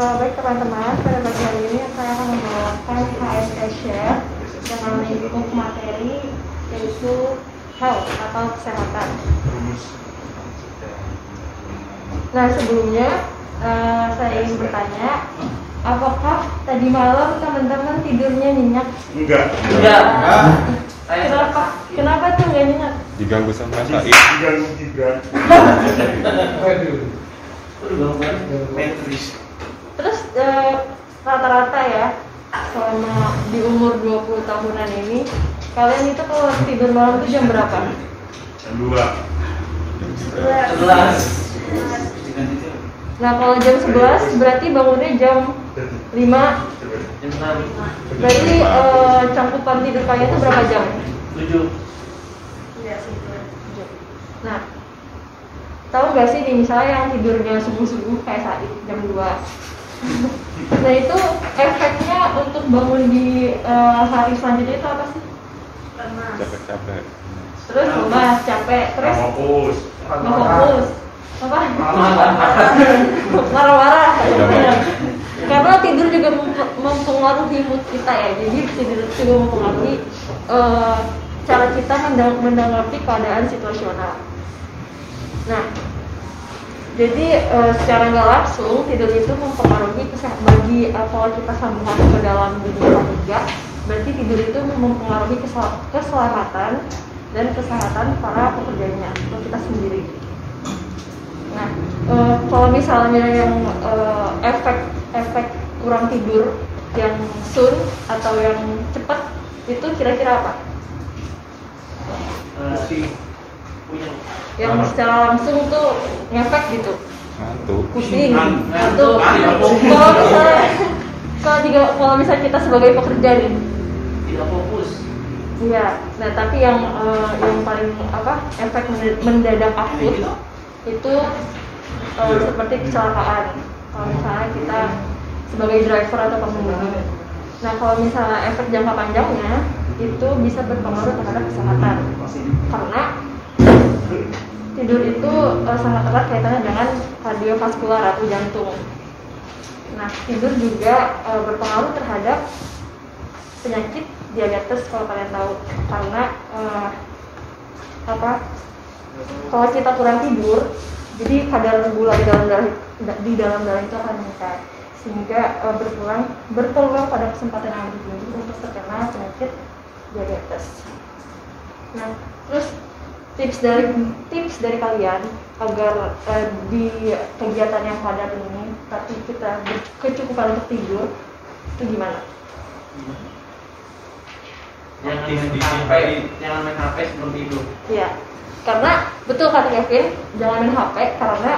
Eh, baik teman-teman, pada pagi hari ini saya akan membawakan HSE Share dengan lingkup materi yaitu health atau kesehatan. Nah sebelumnya eh, saya ingin bertanya, apakah tadi malam teman-teman tidurnya nyenyak? Enggak. Enggak. Kenapa? Kenapa tuh nggak nyenyak? diganggu sama Said Diganggu Gibran. Metris. Terus eh, rata-rata ya selama di umur 20 tahunan ini kalian itu kalau tidur malam itu jam berapa? Jam dua. Sebelas. Nah kalau jam 11 berarti bangunnya jam 5 Jam enam. Berarti eh, cangkupan tidur kalian itu berapa jam? Tujuh. Iya sih Nah tahu gak sih nih misalnya yang tidurnya subuh-subuh kayak saat jam 2 Nah itu efeknya untuk bangun di eh, hari selanjutnya itu apa sih? capek-capek. Terus lemas, capek, terus? Nggak fokus. nggak fokus. Apa? Marah-marah. Karena tidur juga mem- mempengaruhi mood kita ya. Jadi tidur juga mempengaruhi eh, cara kita mendang- menanggapi keadaan situasional. Nah jadi eh, secara nggak langsung tidur itu mempengaruhi kesehatan bagi kalau kita sambungkan ke dalam dunia kerja berarti tidur itu mempengaruhi kesel- keselamatan dan kesehatan para pekerjanya atau kita sendiri Nah, eh, kalau misalnya yang eh, efek efek kurang tidur yang sun atau yang cepat itu kira-kira apa? Punya. Yang secara langsung tuh ngefek gitu, ngantuk pusing, Ngantuk. ngantuk. Ngantuk. Kalau misalnya kalau juga kalau misalnya kita sebagai pekerja nih, Tidak fokus. iya. Nah, tapi yang eh, yang paling apa efek mendadak akut itu eh, seperti kecelakaan. Kalau misalnya kita sebagai driver atau pengemudi. Nah, kalau misalnya efek jangka panjangnya itu bisa berpengaruh terhadap kesehatan. Karena tidur itu eh, sangat erat kaitannya dengan kardiovaskular atau jantung. Nah, tidur juga eh, berpengaruh terhadap penyakit diabetes kalau kalian tahu karena eh, apa kalau kita kurang tidur jadi kadar gula di dalam darah di dalam darah itu akan meningkat sehingga eh, berpeluang berpeluang pada kesempatan yang lebih tinggi untuk terkena penyakit diabetes. Nah, terus tips dari tips dari kalian agar eh, di kegiatan yang padat ini tapi kita berkecukupan untuk tidur itu gimana? Jangan main HP. Jangan main HP sebelum tidur. Iya, karena betul kata Kevin, jangan main HP karena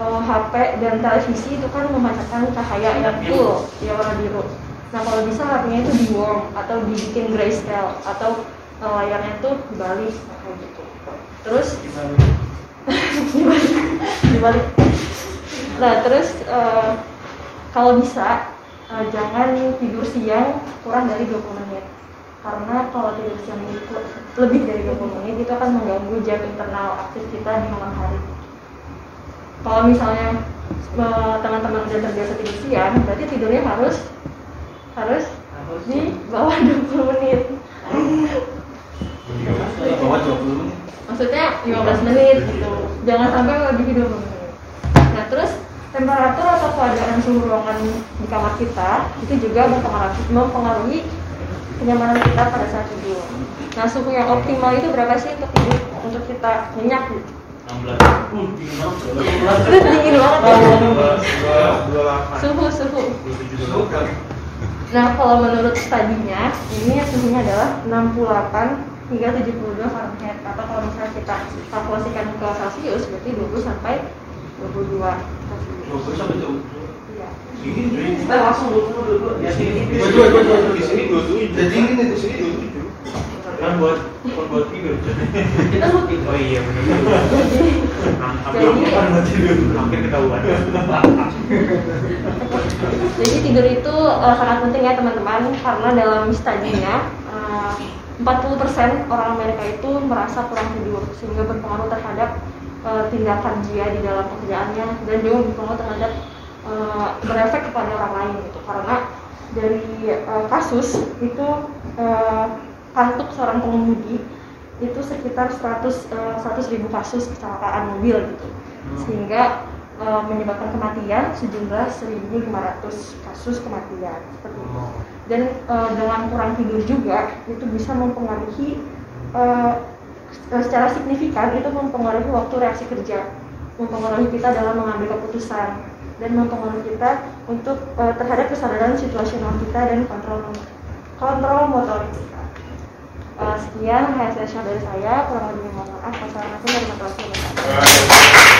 eh, HP dan televisi itu kan memancarkan cahaya yang full, ya warna biru. Nah kalau bisa HP-nya itu di warm atau dibikin grayscale atau eh, layarnya itu dibalik nah, kayak gitu. Terus? Dibalik, dibalik. Nah terus eh, kalau bisa eh, jangan tidur siang kurang dari 20 menit. Karena kalau tidur siang itu lebih dari 20 menit itu akan mengganggu jam internal aktif kita di malam hari. Kalau misalnya eh, teman-teman udah terbiasa tidur siang berarti tidurnya harus harus di bawah 20 menit 20 menit. maksudnya 15 menit gitu jangan sampai lebih 20 menit nah terus temperatur atau keadaan suhu ruangan di kamar kita itu juga mempengaruhi, mempengaruhi kenyamanan kita pada saat tidur nah suhu yang optimal itu berapa sih untuk tidur untuk kita nyenyak gitu 16. Uh, dingin banget. dingin delapan suhu suhu nah kalau menurut studinya ini suhunya adalah 68 hingga 72 Fahrenheit atau kalau misalnya kita kalkulasikan ke Celsius berarti 20 sampai 22 Celsius 20 sampai 20. iya. Kita langsung dulu dulu ya sini. Dua, dua, dua, dua. Di sini 27. Jadi dingin itu sini 27. kan buat buat buat tidur Kita mau tidur. oh iya benar jadi hampir Jadi- hampir buat tidur hampir ketahuan Jadi tidur itu eh, sangat penting ya teman-teman karena dalam studinya 40% orang Amerika itu merasa kurang tidur sehingga berpengaruh terhadap eh, tindakan dia di dalam pekerjaannya dan juga berpengaruh terhadap eh, berefek kepada orang lain gitu. Karena dari eh, kasus itu eh, kantuk seorang pengemudi itu sekitar 100 eh, 100 ribu kasus kecelakaan mobil gitu. Sehingga eh, menyebabkan kematian sejumlah 1.500 kasus kematian seperti itu dan eh, dengan kurang tidur juga itu bisa mempengaruhi eh, secara signifikan itu mempengaruhi waktu reaksi kerja mempengaruhi kita dalam mengambil keputusan dan mempengaruhi kita untuk eh, terhadap kesadaran situasional kita dan kontrol kontrol motorik kita. Eh, sekian hasil dari saya. Kurang lebihnya mohon maaf. Wassalamualaikum warahmatullahi wabarakatuh